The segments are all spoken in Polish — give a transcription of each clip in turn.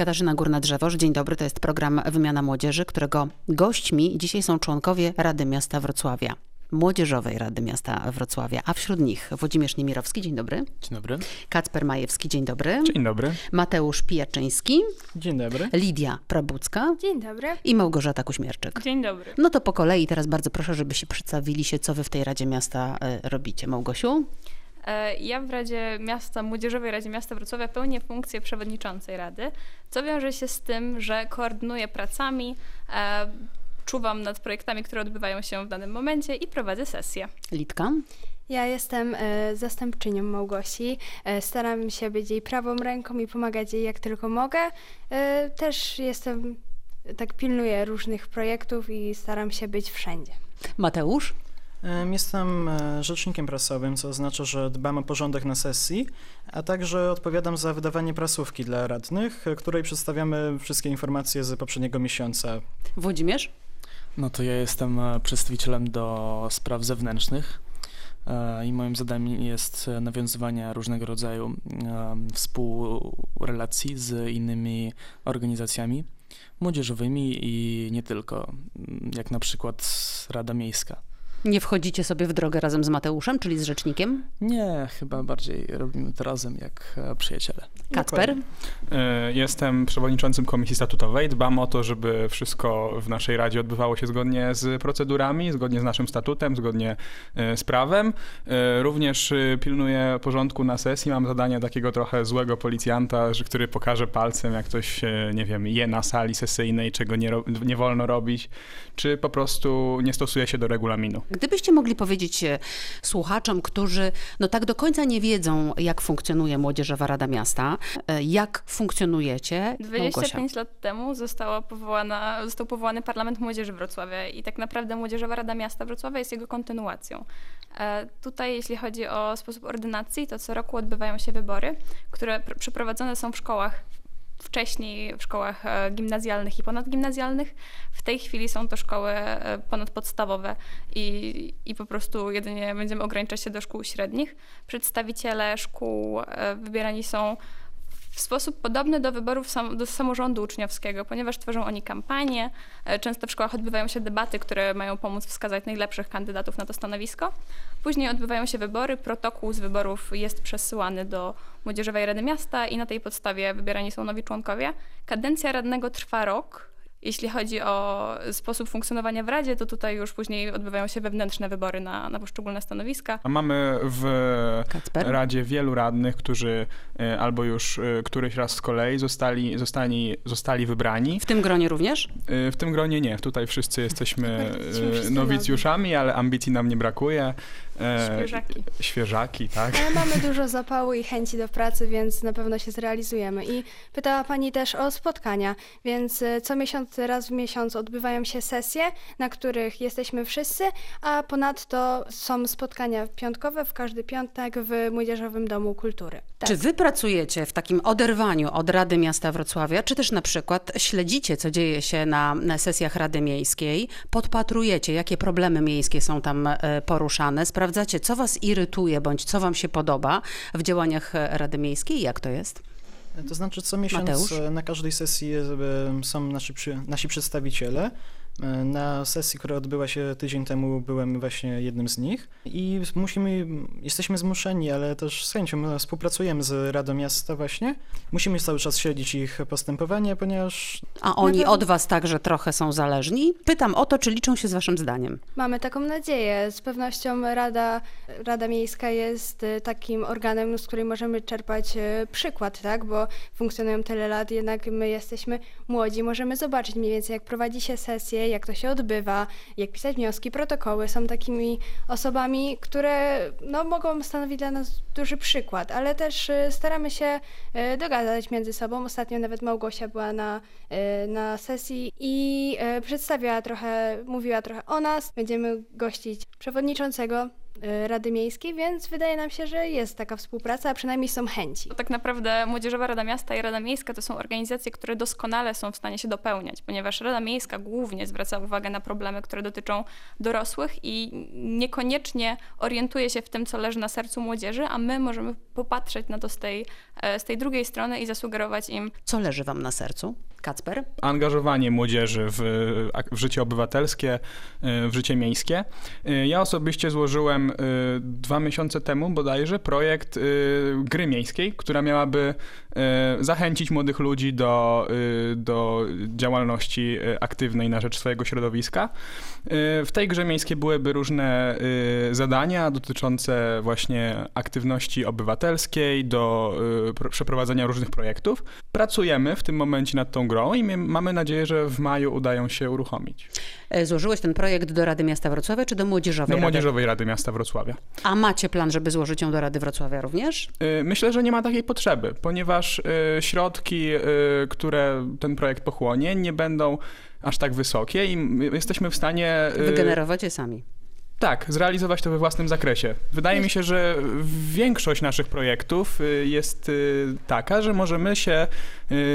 Katarzyna Górna-Drzewoż, dzień dobry. To jest program Wymiana Młodzieży, którego gośćmi dzisiaj są członkowie Rady Miasta Wrocławia. Młodzieżowej Rady Miasta Wrocławia, a wśród nich Włodzimierz Niemirowski, dzień dobry. Dzień dobry. Kacper Majewski, dzień dobry. Dzień dobry. Mateusz Pijaczyński, Dzień dobry. Lidia Prabucka Dzień dobry. i Małgorzata Kuśmierczyk. Dzień dobry. No to po kolei teraz bardzo proszę, żebyście przedstawili się, co wy w tej Radzie Miasta e, robicie. Małgosiu? E, Ja w Radzie Miasta, Młodzieżowej Radzie Miasta Wrocławia pełnię funkcję przewodniczącej Rady, co wiąże się z tym, że koordynuję pracami, e, czuwam nad projektami, które odbywają się w danym momencie i prowadzę sesję. Litka? Ja jestem e, zastępczynią Małgosi. Staram się być jej prawą ręką i pomagać jej jak tylko mogę. Też jestem, tak pilnuję różnych projektów i staram się być wszędzie. Mateusz? Em, Jestem e, rzecznikiem prasowym, co oznacza, że dbam o porządek na sesji, a także odpowiadam za wydawanie prasówki dla radnych, e, której przedstawiamy wszystkie informacje z poprzedniego miesiąca. Włodzimierz? No to ja jestem e, przedstawicielem do spraw zewnętrznych i moim zadaniem jest nawiązywanie różnego rodzaju współrelacji z innymi organizacjami młodzieżowymi i nie tylko, jak na przykład Rada Miejska. Nie wchodzicie sobie w drogę razem z Mateuszem, czyli z rzecznikiem? Nie, chyba bardziej robimy to razem jak e, przyjaciele. Kacper? E, Jestem przewodniczącym Komisji Statutowej. Dbam o to, żeby wszystko w naszej Radzie odbywało się zgodnie z procedurami, zgodnie z naszym statutem, zgodnie e, z prawem. Również pilnuję porządku na sesji. Mam zadanie takiego trochę złego policjanta, który pokaże palcem, jak ktoś, nie wiem, je na sali sesyjnej, czego nie, ro- nie wolno robić, czy po prostu nie stosuje się do regulaminu. Gdybyście mogli powiedzieć e, słuchaczom, którzy no tak do końca nie wiedzą, jak funkcjonuje Młodzieżowa Rada Miasta, e, jak funkcjonujecie? Małgosia. 25 lat temu została powołana, został powołany Parlament Młodzieży Wrocławia i tak naprawdę Młodzieżowa Rada Miasta Wrocławia jest jego kontynuacją. E, Tutaj, jeśli chodzi o sposób ordynacji, to co roku odbywają się wybory, które pr- przeprowadzone są w szkołach wcześniej w szkołach e, gimnazjalnych i ponadgimnazjalnych. W tej chwili są to szkoły e, ponadpodstawowe i, i po prostu jedynie będziemy ograniczać się do szkół średnich. Przedstawiciele szkół e, wybierani są w sposób podobny do wyborów sam, do samorządu uczniowskiego, ponieważ tworzą oni kampanie. E, Często w szkołach odbywają się debaty, które mają pomóc wskazać najlepszych kandydatów na to stanowisko. Później odbywają się wybory, protokół z wyborów jest przesyłany do Młodzieżowej Rady Miasta i na tej podstawie wybierani są nowi członkowie. Kadencja radnego trwa rok. Jeśli chodzi o sposób funkcjonowania w Radzie, to tutaj już później odbywają się wewnętrzne wybory na, na poszczególne stanowiska. A mamy w Kacper? Radzie wielu radnych, którzy e, albo już e, któryś raz z kolei zostali, zostali, zostali wybrani. W tym gronie również? E, W tym gronie nie. Tutaj wszyscy jesteśmy nowicjuszami, ale ambicji nam nie brakuje. Świeżaki. Świeżaki, tak. Ale mamy dużo zapału i chęci do pracy, więc na pewno się zrealizujemy. I pytała Pani też o spotkania, więc co miesiąc, raz w miesiąc odbywają się sesje, na których jesteśmy wszyscy, a ponadto są spotkania piątkowe w każdy piątek w Młodzieżowym Domu Kultury. Tak. Czy wy pracujecie w takim oderwaniu od Rady Miasta Wrocławia, czy też na przykład śledzicie, co dzieje się na, sesjach Rady Miejskiej, podpatrujecie, jakie problemy miejskie są tam e, poruszane, sprawdzacie, co was irytuje, bądź co wam się podoba w działaniach Rady Miejskiej? Jak to jest? To znaczy co miesiąc Mateusz? na każdej sesji e, są nasi, nasi przedstawiciele. E, Na sesji, która odbyła się tydzień temu, byłem właśnie jednym z nich i musimy, jesteśmy zmuszeni, ale też z chęcią e, współpracujemy z Radą Miasta właśnie. Musimy cały czas śledzić ich postępowanie, ponieważ A oni od was także trochę są zależni? Pytam o to, czy liczą się z waszym zdaniem. Mamy taką nadzieję. Z pewnością Rada, Rada Miejska jest e, takim organem, z której możemy czerpać przykład, tak? Bo funkcjonują tyle lat, jednak my jesteśmy młodzi, możemy zobaczyć mniej więcej, jak prowadzi się sesje, jak to się odbywa, jak pisać wnioski, protokoły. Są takimi osobami, które no, mogą stanowić dla nas duży przykład, ale też e, staramy się e, dogadać między sobą. Ostatnio nawet Małgosia była na, e, na sesji i przedstawiała trochę, mówiła trochę o nas. Będziemy gościć przewodniczącego y, Rady Miejskiej, więc wydaje nam się, że jest taka współpraca, a przynajmniej są chęci. Tak naprawdę Młodzieżowa Rada Miasta i Rada Miejska to są organizacje, które doskonale są w stanie się dopełniać, ponieważ Rada Miejska głównie zwraca uwagę na problemy, które dotyczą dorosłych i niekoniecznie orientuje się w tym, co leży na sercu młodzieży, a my możemy popatrzeć na to z tej, e, z tej drugiej strony i zasugerować im, Co leży wam na sercu? Kacper? angażowanie młodzieży w, w życie obywatelskie, y, w życie miejskie. Y, Ja osobiście złożyłem y, dwa miesiące temu bodajże projekt gry miejskiej, która miałaby zachęcić młodych ludzi do, do działalności aktywnej na rzecz swojego środowiska. W tej grze miejskiej byłyby różne zadania dotyczące właśnie aktywności obywatelskiej, do pro- przeprowadzenia różnych projektów. Pracujemy w tym momencie nad tą grą i my mamy nadzieję, że w maju udają się uruchomić. E, Złożyłeś ten projekt do Rady Miasta Wrocławia czy do Młodzieżowej Do Rady? Młodzieżowej Rady Miasta Wrocławia. A macie plan, żeby złożyć ją do Rady Wrocławia również? Y, Myślę, że nie ma takiej potrzeby, ponieważ y, środki, które ten projekt pochłonie, nie będą aż tak wysokie i my jesteśmy w stanie. Wygenerować je sami. Tak, zrealizować to we własnym zakresie. Wydaje mi się, że większość naszych projektów jest taka, że możemy się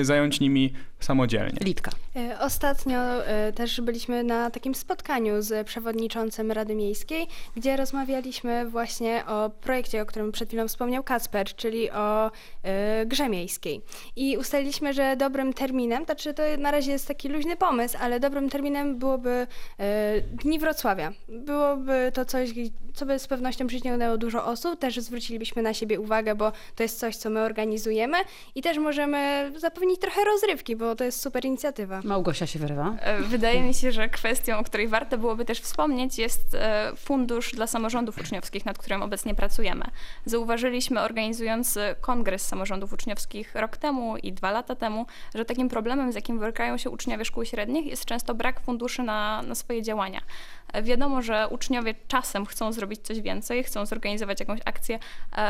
zająć nimi samodzielnie. Litka. E, Ostatnio e, też byliśmy na takim spotkaniu z przewodniczącym Rady Miejskiej, gdzie rozmawialiśmy właśnie o projekcie, o którym przed chwilą wspomniał Kacper, czyli o e, grze miejskiej. I ustaliliśmy, że dobrym terminem, znaczy to na razie jest taki luźny pomysł, ale dobrym terminem byłoby Dni Wrocławia. Byłoby to coś, co by z pewnością przyciągnęło dużo osób, też zwrócilibyśmy na siebie uwagę, bo to jest coś, co my organizujemy i też możemy zapewnić trochę rozrywki, bo to jest super inicjatywa. Małgosia się wyrywa. E, Wydaje mi się, że kwestią, o której warto byłoby też wspomnieć, jest e, fundusz dla samorządów uczniowskich, nad którym obecnie pracujemy. Zauważyliśmy, organizując e, kongres samorządów uczniowskich rok temu i dwa lata temu, że takim problemem, z jakim borykają się uczniowie szkół średnich, jest często brak funduszy na, na swoje działania. Wiadomo, że uczniowie czasem chcą zrobić coś więcej, chcą zorganizować jakąś akcję,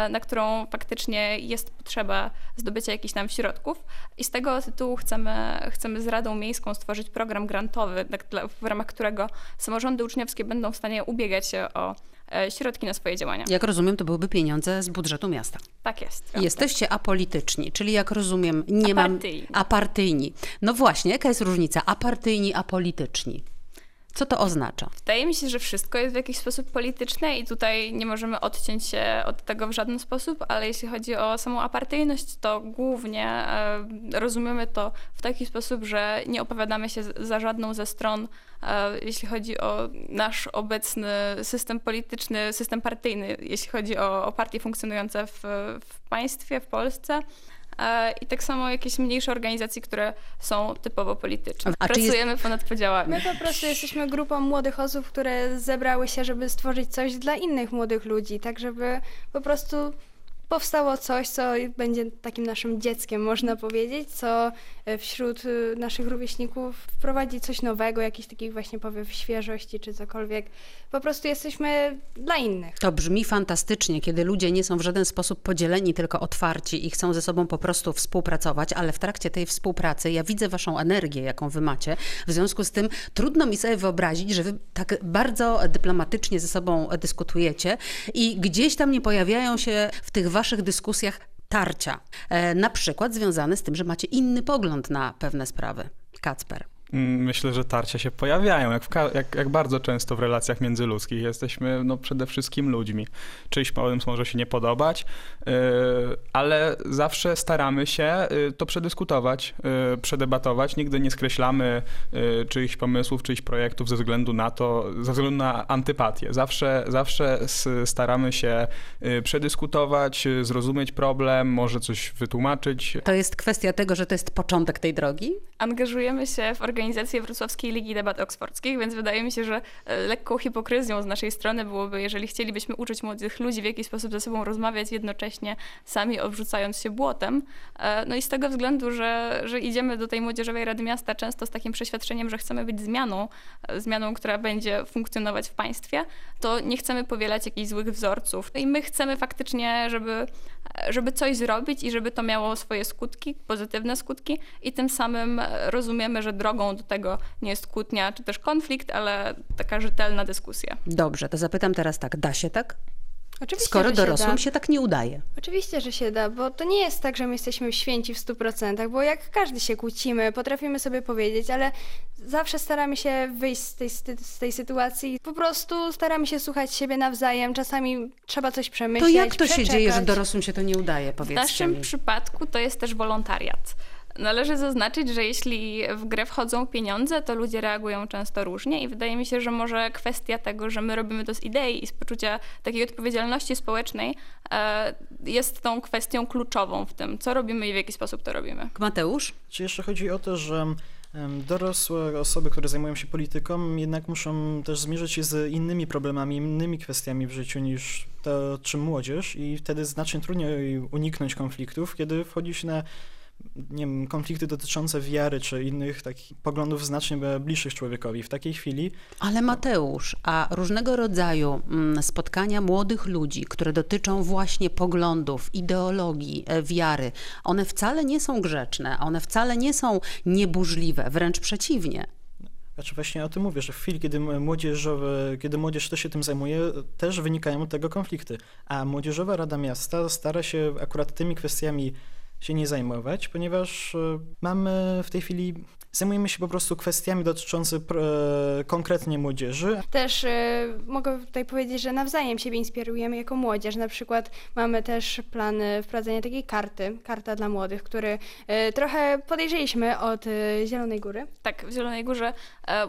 na którą faktycznie jest potrzeba zdobycia jakichś tam środków i z tego tytułu chcemy, chcemy z Radą Miejską stworzyć program grantowy, tak w ramach którego samorządy uczniowskie będą w stanie ubiegać się o e, środki na swoje działania. Jak rozumiem, to byłyby pieniądze z budżetu miasta. Tak jest. Jesteście apolityczni, czyli jak rozumiem, nie mam... Apartyjni. Apartyjni. No właśnie, jaka jest różnica? Apartyjni, apolityczni. Co to oznacza? Wydaje mi się, że wszystko jest w jakiś sposób polityczne i tutaj nie możemy odciąć się od tego w żaden sposób, ale jeśli chodzi o samą apartyjność, to głównie e, rozumiemy to w taki sposób, że nie opowiadamy się za żadną ze stron, e, jeśli chodzi o nasz obecny system polityczny, system partyjny, jeśli chodzi o, o partie funkcjonujące w, w państwie, w Polsce. E, I tak samo jakieś mniejsze organizacje, które są typowo polityczne. A czy jest- Pracujemy ponad podziałami. My po prostu jesteśmy grupą młodych osób, które zebrały się, żeby stworzyć coś dla innych młodych ludzi, tak żeby po prostu powstało coś, co będzie takim naszym dzieckiem, można powiedzieć, co e, wśród y, naszych rówieśników wprowadzi coś nowego, jakiś takich właśnie powiew świeżości czy cokolwiek. Po prostu jesteśmy dla innych. To brzmi fantastycznie, kiedy ludzie nie są w żaden sposób podzieleni, tylko otwarci i chcą ze sobą po prostu współpracować, ale w trakcie tej współpracy ja widzę waszą energię, jaką wy macie. W związku z tym trudno mi sobie wyobrazić, że wy tak bardzo dyplomatycznie ze sobą dyskutujecie i gdzieś tam nie pojawiają się w tych waszych dyskusjach tarcia. E, na przykład związane z tym, że macie inny pogląd na pewne sprawy. Kacper. Mm, Myślę, że tarcia się pojawiają, jak, w ka- jak, jak bardzo często w relacjach międzyludzkich. Jesteśmy no, przede wszystkim ludźmi. Czyjś pomysł może się nie podobać, yy, ale zawsze staramy się yy, to przedyskutować, yy, przedebatować. Nigdy nie skreślamy yy, czyichś pomysłów, czyichś projektów ze względu na to, ze względu na antypatię. Zawsze, zawsze s- staramy się yy, przedyskutować, yy, zrozumieć problem, może coś wytłumaczyć. To jest kwestia tego, że to jest początek tej drogi? angażujemy się w organizację Wrocławskiej Ligi Debat Oksfordzkich, więc wydaje mi się, że e, lekką hipokryzją z naszej strony byłoby, jeżeli chcielibyśmy uczyć młodych ludzi, w jaki sposób ze sobą rozmawiać, jednocześnie sami obrzucając się błotem. E, No i z tego względu, że, że idziemy do tej Młodzieżowej Rady Miasta często z takim przeświadczeniem, że chcemy być zmianą, e, zmianą, która będzie funkcjonować w państwie, to nie chcemy powielać jakichś złych wzorców. I my chcemy faktycznie, żeby, żeby coś zrobić i żeby to miało swoje skutki, pozytywne skutki i tym samym rozumiemy, że drogą do tego nie jest kłótnia czy też konflikt, ale taka rzetelna dyskusja. Dobrze, to zapytam teraz tak, da się tak? Oczywiście, skoro że się dorosłym da. się tak nie udaje. Oczywiście, że się da, bo to nie jest tak, że my jesteśmy święci w 100%, bo jak każdy się kłócimy, potrafimy sobie powiedzieć, ale zawsze staramy się wyjść z tej, z tej sytuacji. Po prostu staramy się słuchać siebie nawzajem, czasami trzeba coś To przemyśleć, jak to się dzieje, że dorosłym się to nie udaje, W powiedzcie naszym mi. przypadku to jest też wolontariat. Należy zaznaczyć, że jeśli w grę wchodzą pieniądze, to ludzie reagują często różnie i wydaje mi się, że może kwestia tego, że my robimy to z idei i z poczucia takiej odpowiedzialności społecznej e, jest tą kwestią kluczową w tym, co robimy i w jaki sposób to robimy. Mateusz? Czy jeszcze chodzi o to, że dorosłe osoby, które zajmują się polityką, jednak muszą też zmierzyć się z innymi problemami, innymi kwestiami w życiu niż to, czym młodzież i wtedy znacznie trudniej uniknąć konfliktów, kiedy wchodzi się na nie wiem, konflikty dotyczące wiary czy innych takich poglądów znacznie bliższych człowiekowi. W takiej chwili Ale Mateusz, a różnego rodzaju mm, spotkania młodych ludzi, które dotyczą właśnie poglądów, ideologii, e, wiary, one wcale nie są grzeczne, one wcale nie są nieburzliwe, wręcz przeciwnie. Znaczy właśnie o tym mówię, że w chwili, kiedy młodzieżowe, kiedy młodzież też się tym zajmuje, też wynikają od tego konflikty. A Młodzieżowa Rada Miasta stara się akurat tymi kwestiami się nie zajmować, ponieważ e, mamy w tej chwili, zajmujemy się po prostu kwestiami dotyczącymi e, konkretnie młodzieży, Też e, mogę tutaj powiedzieć, że nawzajem siebie inspirujemy jako młodzież. Na przykład mamy też plan wprowadzenia takiej karty, karta dla młodych, który e, trochę podejrzeliśmy od Zielonej Góry. Tak, w Zielonej Górze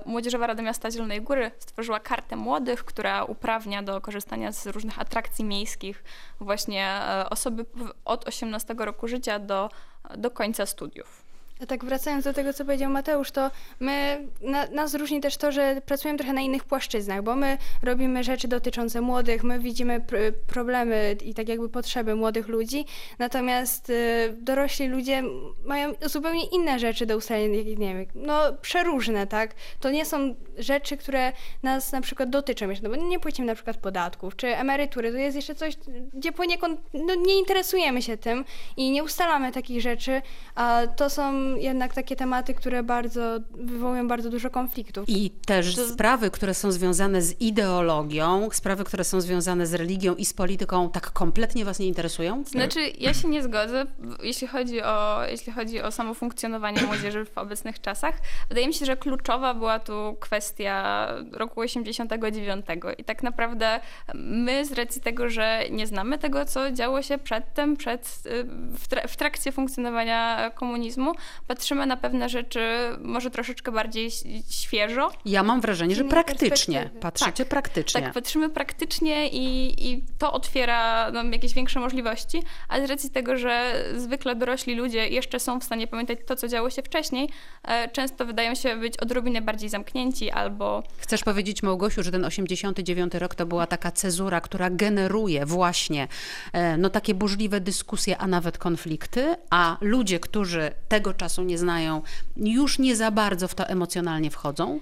Młodzieżowa Rada Miasta Zielonej Góry stworzyła kartę młodych, która uprawnia do korzystania z różnych atrakcji miejskich właśnie osoby od 18 roku życia do, do końca studiów. Tak wracając do tego, co powiedział Mateusz, to my, na, nas różni też to, że pracujemy trochę na innych płaszczyznach, bo my robimy rzeczy dotyczące młodych, my widzimy pr- problemy i tak jakby potrzeby młodych ludzi, natomiast y, dorośli ludzie mają zupełnie inne rzeczy do ustalenia, nie wiem, no przeróżne, tak? To nie są rzeczy, które nas na przykład dotyczą jeszcze, no bo nie płacimy na przykład podatków, czy emerytury, to jest jeszcze coś, gdzie poniekąd no, nie interesujemy się tym i nie ustalamy takich rzeczy, a to są jednak takie tematy, które bardzo wywołują bardzo dużo konfliktów. I też sprawy, które są związane z ideologią, sprawy, które są związane z religią i z polityką, tak kompletnie was nie interesują? Znaczy, ja się nie zgodzę, jeśli chodzi o, jeśli chodzi o samo funkcjonowanie młodzieży w obecnych czasach. Wydaje mi się, że kluczowa była tu kwestia roku 89 i tak naprawdę my z racji tego, że nie znamy tego, co działo się przedtem, przed, y, w, tra- w trakcie funkcjonowania komunizmu, patrzymy na pewne rzeczy może troszeczkę bardziej świeżo. Ja mam wrażenie, że praktycznie. Patrzycie praktycznie. Tak, patrzymy praktycznie i, i to otwiera nam jakieś większe możliwości, ale z racji tego, że zwykle dorośli ludzie jeszcze są w stanie pamiętać to, co działo się wcześniej, e, często wydają się być odrobinę bardziej zamknięci albo Chcesz powiedzieć, Małgosiu, że ten 89 rok to była taka cezura, która generuje właśnie e, no, takie burzliwe dyskusje, a nawet konflikty, a ludzie, którzy tego czasu nie znają, już nie za bardzo w to emocjonalnie wchodzą?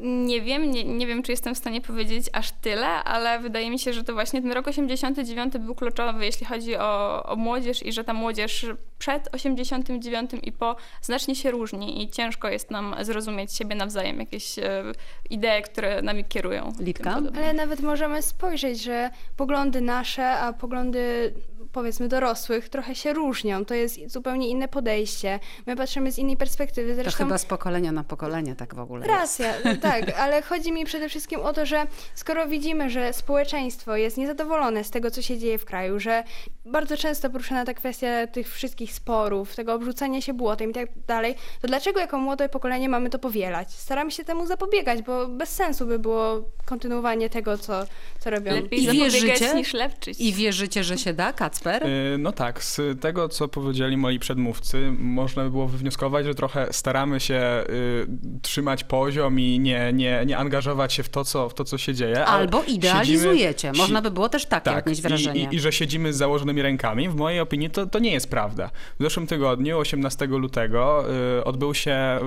Nie wiem, nie, nie wiem, czy jestem w stanie powiedzieć aż tyle, ale wydaje mi się, że to właśnie ten rok 89 był kluczowy, jeśli chodzi o, o młodzież i że ta młodzież przed 89 i po znacznie się różni i ciężko jest nam zrozumieć siebie nawzajem, jakieś e, idee, które nami kierują. podobne. Ale nawet możemy spojrzeć, że poglądy nasze, a poglądy powiedzmy dorosłych trochę się różnią. To jest zupełnie inne podejście. My patrzymy z innej perspektywy. To Zresztą chyba z pokolenia na pokolenie tak w ogóle. Racja, tak, ale chodzi mi przede wszystkim o to, że skoro widzimy, że społeczeństwo jest niezadowolone z tego, co się dzieje w kraju, że bardzo często poruszana ta kwestia tych wszystkich sporów, tego obrzucania się błotem i tak dalej, to dlaczego jako młode pokolenie mamy to powielać? Staramy się temu zapobiegać, bo bez sensu by było kontynuowanie tego, co, co robią. Lepiej I zapobiegać wierzycie? niż lepczyć. I wierzycie, że się da, Kacper? Y, No tak, z tego co powiedzieli moi przedmówcy, można by było wywnioskować, że trochę staramy się y, trzymać poziom i nie, nie, nie angażować się w to, co, w to, co się dzieje. Albo siedzimy- idealizujecie. si- Można by było też takie tak, odnieść wrażenie. I, i, I że siedzimy z założonymi rękami. W mojej opinii to, to nie jest prawda. W zeszłym tygodniu, 18 lutego, y, odbył się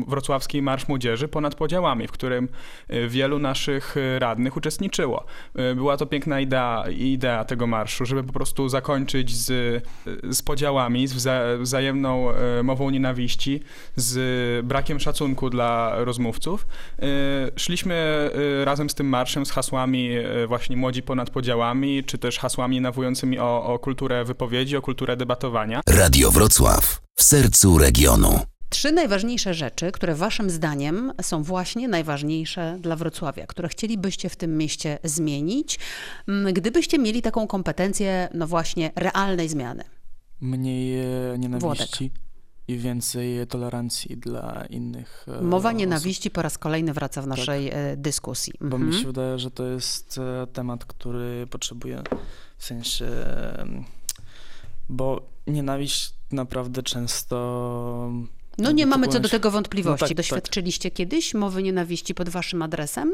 y, Wrocławski Marsz Młodzieży ponad podziałami, w którym wielu naszych radnych uczestniczyło. Była to piękna idea, idea tego marszu, żeby po prostu zakończyć z, z podziałami, z wza, wzajemną e, mową nienawiści, z brakiem szacunku dla rozmówców. E, szliśmy e, razem z tym marszem z hasłami właśnie młodzi ponad podziałami, czy też hasłami nawołującymi o, o kulturę wypowiedzi, o kulturę debatowania. Radio Wrocław w sercu regionu. Trzy najważniejsze rzeczy, które waszym zdaniem są właśnie najważniejsze dla Wrocławia, które chcielibyście w tym mieście zmienić, m, gdybyście mieli taką kompetencję, no właśnie, realnej zmiany. Mniej e, nienawiści i więcej tolerancji dla innych e, Mowa osób. nienawiści po raz kolejny wraca w naszej e, dyskusji. Bo Mhm. mi się wydaje, że to jest temat, który potrzebuje w sensie. Bo nienawiść naprawdę często. No nie mamy co do tego wątpliwości. No tak, tak. Doświadczyliście kiedyś mowy nienawiści pod waszym adresem?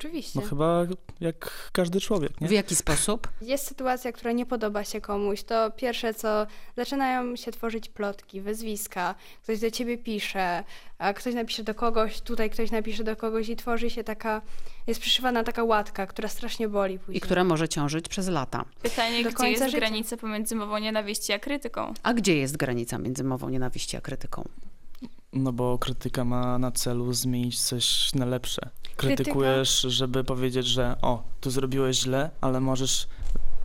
Oczywiście. No chyba jak każdy człowiek, nie? W jaki sposób? Jest sytuacja, która nie podoba się komuś, to pierwsze co, zaczynają się tworzyć plotki, wyzwiska, ktoś do ciebie pisze, a ktoś napisze do kogoś, tutaj ktoś napisze do kogoś i tworzy się taka, jest przyszywana taka łatka, która strasznie boli później. I która może ciążyć przez lata. Pytanie, Do gdzie jest życia. granica pomiędzy mową nienawiści a krytyką? A gdzie jest granica między mową nienawiści a krytyką? No bo krytyka ma na celu zmienić coś na lepsze. Krytykujesz, żeby powiedzieć, że o, tu zrobiłeś źle, ale możesz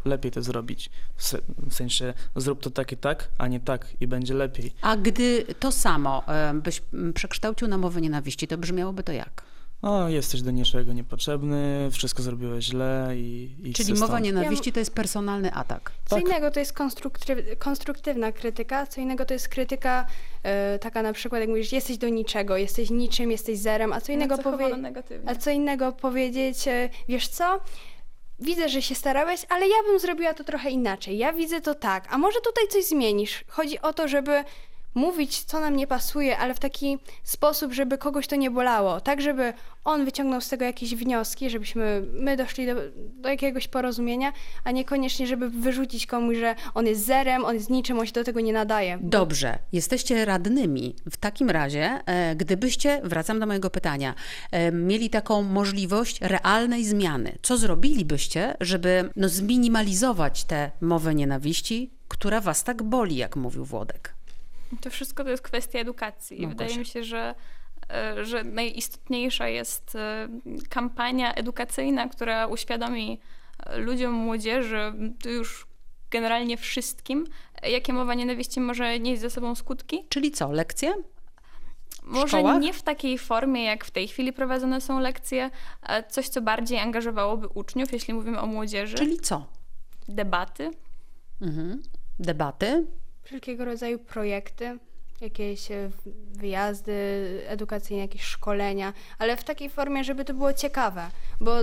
lepiej to zrobić. W se- W sensie zrób to tak i tak, a nie tak i będzie lepiej. A gdy to samo e, byś przekształcił na mowę nienawiści, to brzmiałoby to jak? O, jesteś do niczego niepotrzebny, wszystko zrobiłeś źle i, i Czyli mowa stąd. nienawiści to jest personalny atak. Co Tak. innego to jest konstruktyw- konstruktywna krytyka, co innego to jest krytyka e, taka na przykład, jak mówisz, jesteś do niczego, jesteś niczym, jesteś zerem, a co innego, powie- a co innego powiedzieć, e, wiesz co, widzę, że się starałeś, ale ja bym zrobiła to trochę inaczej, ja widzę to tak, a może tutaj coś zmienisz. Chodzi o to, żeby mówić, co nam nie pasuje, ale w taki sposób, żeby kogoś to nie bolało, tak żeby on wyciągnął z tego jakieś wnioski, żebyśmy my doszli do, do jakiegoś porozumienia, a niekoniecznie, żeby wyrzucić komuś, że on jest zerem, on jest niczym, on się do tego nie nadaje. Dobrze, jesteście radnymi. W takim razie, e, gdybyście, wracam do mojego pytania, e, mieli taką możliwość realnej zmiany, co zrobilibyście, żeby no, zminimalizować tę mowę nienawiści, która was tak boli, jak mówił Włodek? To wszystko to jest kwestia edukacji. I No, wydaje mi się, że, e, że najistotniejsza jest e, kampania edukacyjna, która uświadomi e, ludziom, młodzieży, już generalnie wszystkim, jakie mowa nienawiści może nieść ze sobą skutki. Czyli co, lekcje? Może szkołach? nie w takiej formie, jak w tej chwili prowadzone są lekcje, coś, co bardziej angażowałoby uczniów, jeśli mówimy o młodzieży. Czyli co? Debaty. Mhm. Debaty? Wszelkiego rodzaju projekty, jakieś e, wyjazdy edukacyjne, jakieś szkolenia, ale w takiej formie, żeby to było ciekawe. Bo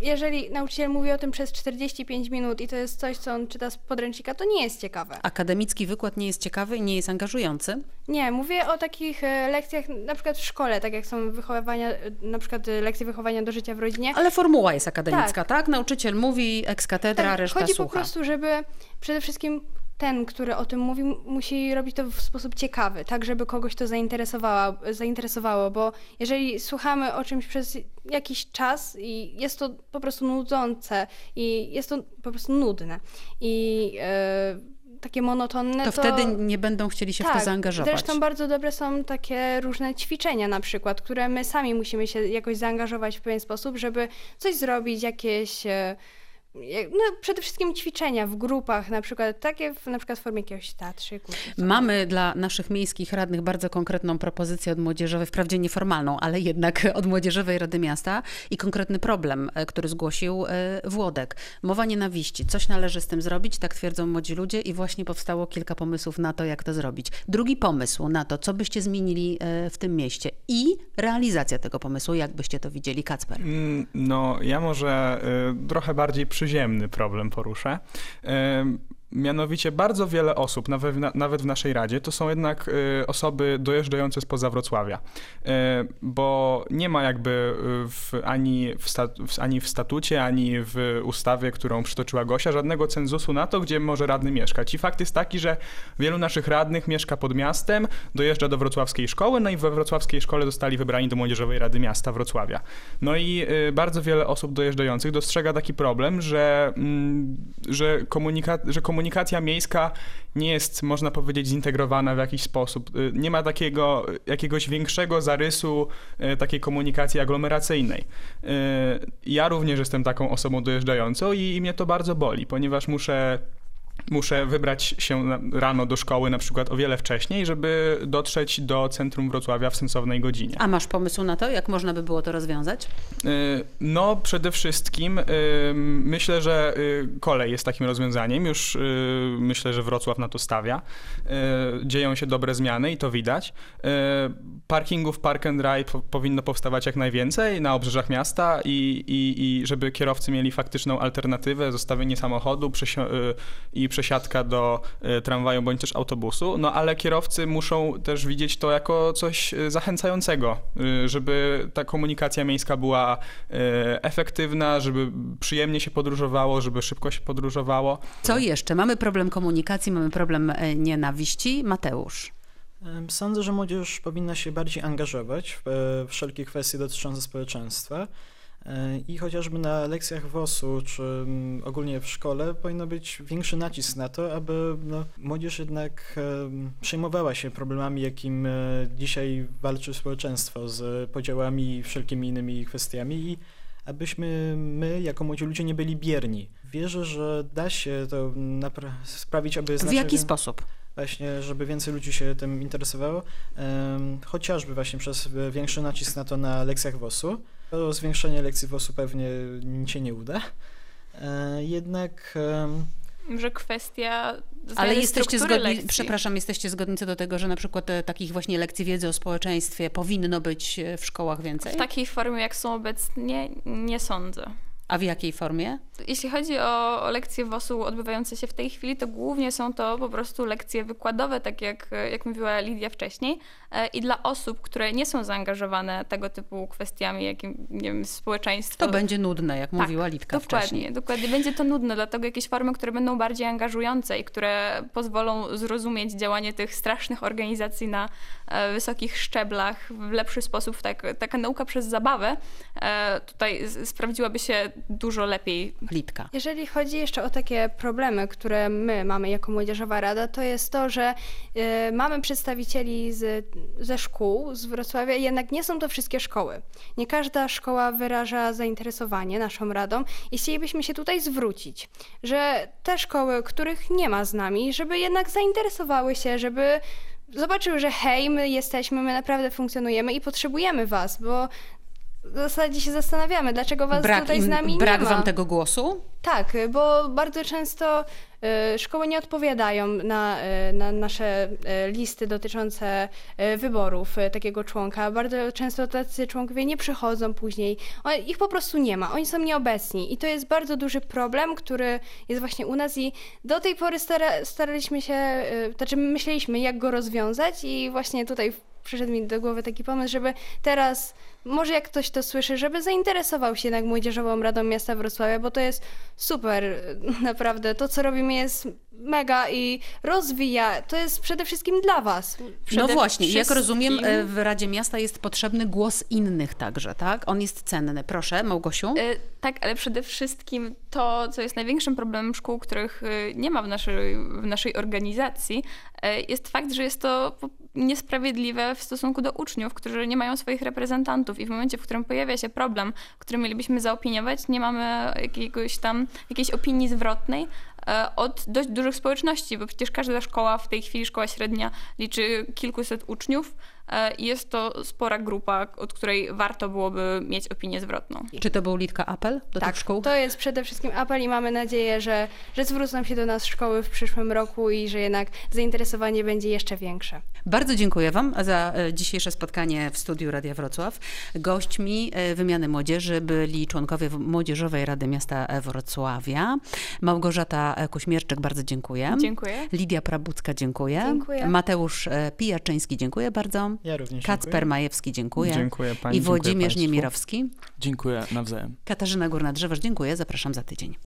jeżeli nauczyciel mówi o tym przez 45 minut i to jest coś, co on czyta z podręcznika, to nie jest ciekawe. Akademicki wykład nie jest ciekawy i nie jest angażujący? Nie, mówię o takich e, lekcjach na przykład w szkole, tak jak są wychowywania, e, na przykład lekcje wychowania do życia w rodzinie. Ale formuła jest akademicka, tak? Nauczyciel mówi, ex cathedra, Tak, reszta chodzi słucha. po prostu, żeby przede wszystkim ten, który o tym mówi, musi robić to w sposób ciekawy, tak żeby kogoś to zainteresowało, zainteresowało, bo jeżeli słuchamy o czymś przez jakiś czas i jest to po prostu nudzące i jest to po prostu nudne i e, takie monotonne, To to, wtedy nie będą chcieli się w to zaangażować. Tak, Zresztą bardzo dobre są takie różne ćwiczenia na przykład, które my sami musimy się jakoś zaangażować w pewien sposób, żeby coś zrobić, jakieś jak- no, przede wszystkim ćwiczenia w grupach, na przykład takie w, na przykład w formie jakiegoś teatrzyku. Mamy dla naszych miejskich radnych bardzo konkretną propozycję od młodzieżowej, wprawdzie nieformalną, ale jednak od Młodzieżowej Rady Miasta i konkretny problem, e, który zgłosił e, Włodek. Mowa nienawiści. Coś należy z tym zrobić, tak twierdzą młodzi ludzie i właśnie powstało kilka pomysłów na to, jak to zrobić. Drugi pomysł na to, co byście zmienili e, w tym mieście i realizacja tego pomysłu, jak byście to widzieli, Kacper? Mm, No, ja może trochę bardziej przyziemny problem poruszę. Mianowicie bardzo wiele osób, nawet, w naszej Radzie, to są jednak y, osoby dojeżdżające spoza Wrocławia, Y, bo nie ma jakby y, w, ani, w sta, w, ani w statucie, ani w ustawie, którą przytoczyła Gosia, żadnego cenzusu na to, gdzie może radny mieszkać. I fakt jest taki, że wielu naszych radnych mieszka pod miastem, dojeżdża do wrocławskiej szkoły, no i we wrocławskiej szkole zostali wybrani do Młodzieżowej Rady Miasta Wrocławia. No i bardzo wiele osób dojeżdżających dostrzega taki problem, że, mm, że, komunika- że komunikacja komunikacja miejska nie jest, można powiedzieć, zintegrowana w jakiś sposób. Y, Nie ma takiego jakiegoś większego zarysu y, takiej komunikacji aglomeracyjnej. Y, Ja również jestem taką osobą dojeżdżającą i, i mnie to bardzo boli, ponieważ muszę muszę wybrać się rano do szkoły na przykład o wiele wcześniej, żeby dotrzeć do centrum Wrocławia w sensownej godzinie. A masz pomysł na to, jak można by było to rozwiązać? Y, No, przede wszystkim y, myślę, że y, kolej jest takim rozwiązaniem. Już myślę, że Wrocław na to stawia. Dzieją się dobre zmiany i to widać. Parkingów Park and Ride po- powinno powstawać jak najwięcej na obrzeżach miasta i, i, i żeby kierowcy mieli faktyczną alternatywę, zostawienie samochodu i przesiadka do y, tramwaju bądź też autobusu. No ale kierowcy muszą też widzieć to jako coś y, zachęcającego, y, żeby ta komunikacja miejska była efektywna, żeby przyjemnie się podróżowało, żeby szybko się podróżowało. Co jeszcze? Mamy problem komunikacji, mamy problem e, nienawiści. Mateusz. Sądzę, że młodzież powinna się bardziej angażować w e, wszelkie kwestie dotyczące społeczeństwa. E, I chociażby na lekcjach WOS-u, czy mm, ogólnie w szkole powinno być większy nacisk na to, aby no, młodzież jednak em, przejmowała się problemami, jakim e, dzisiaj walczy społeczeństwo z podziałami i wszelkimi innymi kwestiami i abyśmy my, jako młodzi ludzie, nie byli bierni. Wierzę, że da się to napra- sprawić, aby W znacznie jaki sposób? właśnie, żeby więcej ludzi się tym interesowało, chociażby właśnie przez e, większy nacisk na to na lekcjach WOS-u. To zwiększenie lekcji WOS-u pewnie nic się nie uda. E, jednak Że kwestia Ale jesteście zgodni, lekcji. przepraszam, jesteście zgodni co do tego, że na przykład e, takich właśnie lekcji wiedzy o społeczeństwie powinno być e, w szkołach więcej? W takiej formie, jak są obecnie, nie sądzę. A w jakiej formie? Jeśli chodzi o, o lekcje WOS-u odbywające się w tej chwili, to głównie są to po prostu lekcje wykładowe, tak jak, jak mówiła Lidia wcześniej. E, I dla osób, które nie są zaangażowane tego typu kwestiami, jakim, nie wiem, społeczeństwo. To będzie nudne, jak Tak, mówiła Litka dokładnie, wcześniej. Dokładnie, będzie to nudne, dlatego jakieś formy, które będą bardziej angażujące i które pozwolą zrozumieć działanie tych strasznych organizacji na wysokich szczeblach w lepszy sposób. Tak, taka nauka przez zabawę e, tutaj sprawdziłaby się dużo lepiej Litka. Jeżeli chodzi jeszcze o takie problemy, które my mamy jako Młodzieżowa Rada, to jest to, że y, mamy przedstawicieli z, ze szkół z Wrocławia, jednak nie są to wszystkie szkoły. Nie każda szkoła wyraża zainteresowanie naszą radą i chcielibyśmy się tutaj zwrócić, że te szkoły, których nie ma z nami, żeby jednak zainteresowały się, żeby zobaczyły, że hej, my jesteśmy, my naprawdę funkcjonujemy i potrzebujemy was, bo w zasadzie się zastanawiamy, dlaczego was Brak, tutaj im, z nami brak nie ma. wam tego głosu? Tak, bo bardzo często y, szkoły nie odpowiadają na, y, na nasze y, listy dotyczące wyborów takiego członka. Bardzo często tacy członkowie nie przychodzą później. Ich po prostu nie ma, oni są nieobecni i to jest bardzo duży problem, który jest właśnie u nas i do tej pory stara, staraliśmy się, znaczy myśleliśmy jak go rozwiązać i właśnie tutaj przyszedł mi do głowy taki pomysł, żeby teraz, może jak ktoś to słyszy, żeby zainteresował się jednak Młodzieżową Radą Miasta Wrocławia, bo to jest super, naprawdę. To, co robimy jest mega i rozwija. To jest przede wszystkim dla was. No Przede właśnie, jak wszystkim- rozumiem, e, w Radzie Miasta jest potrzebny głos innych także, tak? On jest cenny. Proszę, Małgosiu. E, Tak, ale przede wszystkim to, co jest największym problemem szkół, których e, nie ma w naszej, w naszej organizacji, jest fakt, że jest to niesprawiedliwe w stosunku do uczniów, którzy nie mają swoich reprezentantów i w momencie, w którym pojawia się problem, który mielibyśmy zaopiniować, nie mamy jakiegoś tam, jakiejś opinii zwrotnej e, od dość dużych społeczności, bo przecież każda szkoła, w tej chwili szkoła średnia liczy kilkuset uczniów jest to spora grupa, od której warto byłoby mieć opinię zwrotną. Czy to był Litka apel do tak, tych szkół? to jest przede wszystkim apel i mamy nadzieję, że, że zwrócą się do nas szkoły w przyszłym roku i że jednak zainteresowanie będzie jeszcze większe. Bardzo dziękuję Wam za e, dzisiejsze spotkanie w studiu Radia Wrocław. Gośćmi e, wymiany młodzieży byli członkowie Młodzieżowej Rady Miasta e, Wrocławia. Małgorzata e, Kuśmierczyk, bardzo dziękuję. Dziękuję. Lidia Prabucka, dziękuję. Dziękuję. Mateusz e, Pijaczyński, dziękuję bardzo. Ja również Kacper dziękuję. Majewski, dziękuję. Dziękuję pani, I dziękuję Włodzimierz państwu. Niemirowski. Dziękuję nawzajem. Katarzyna Górna-Drzewoż, dziękuję. Zapraszam za tydzień.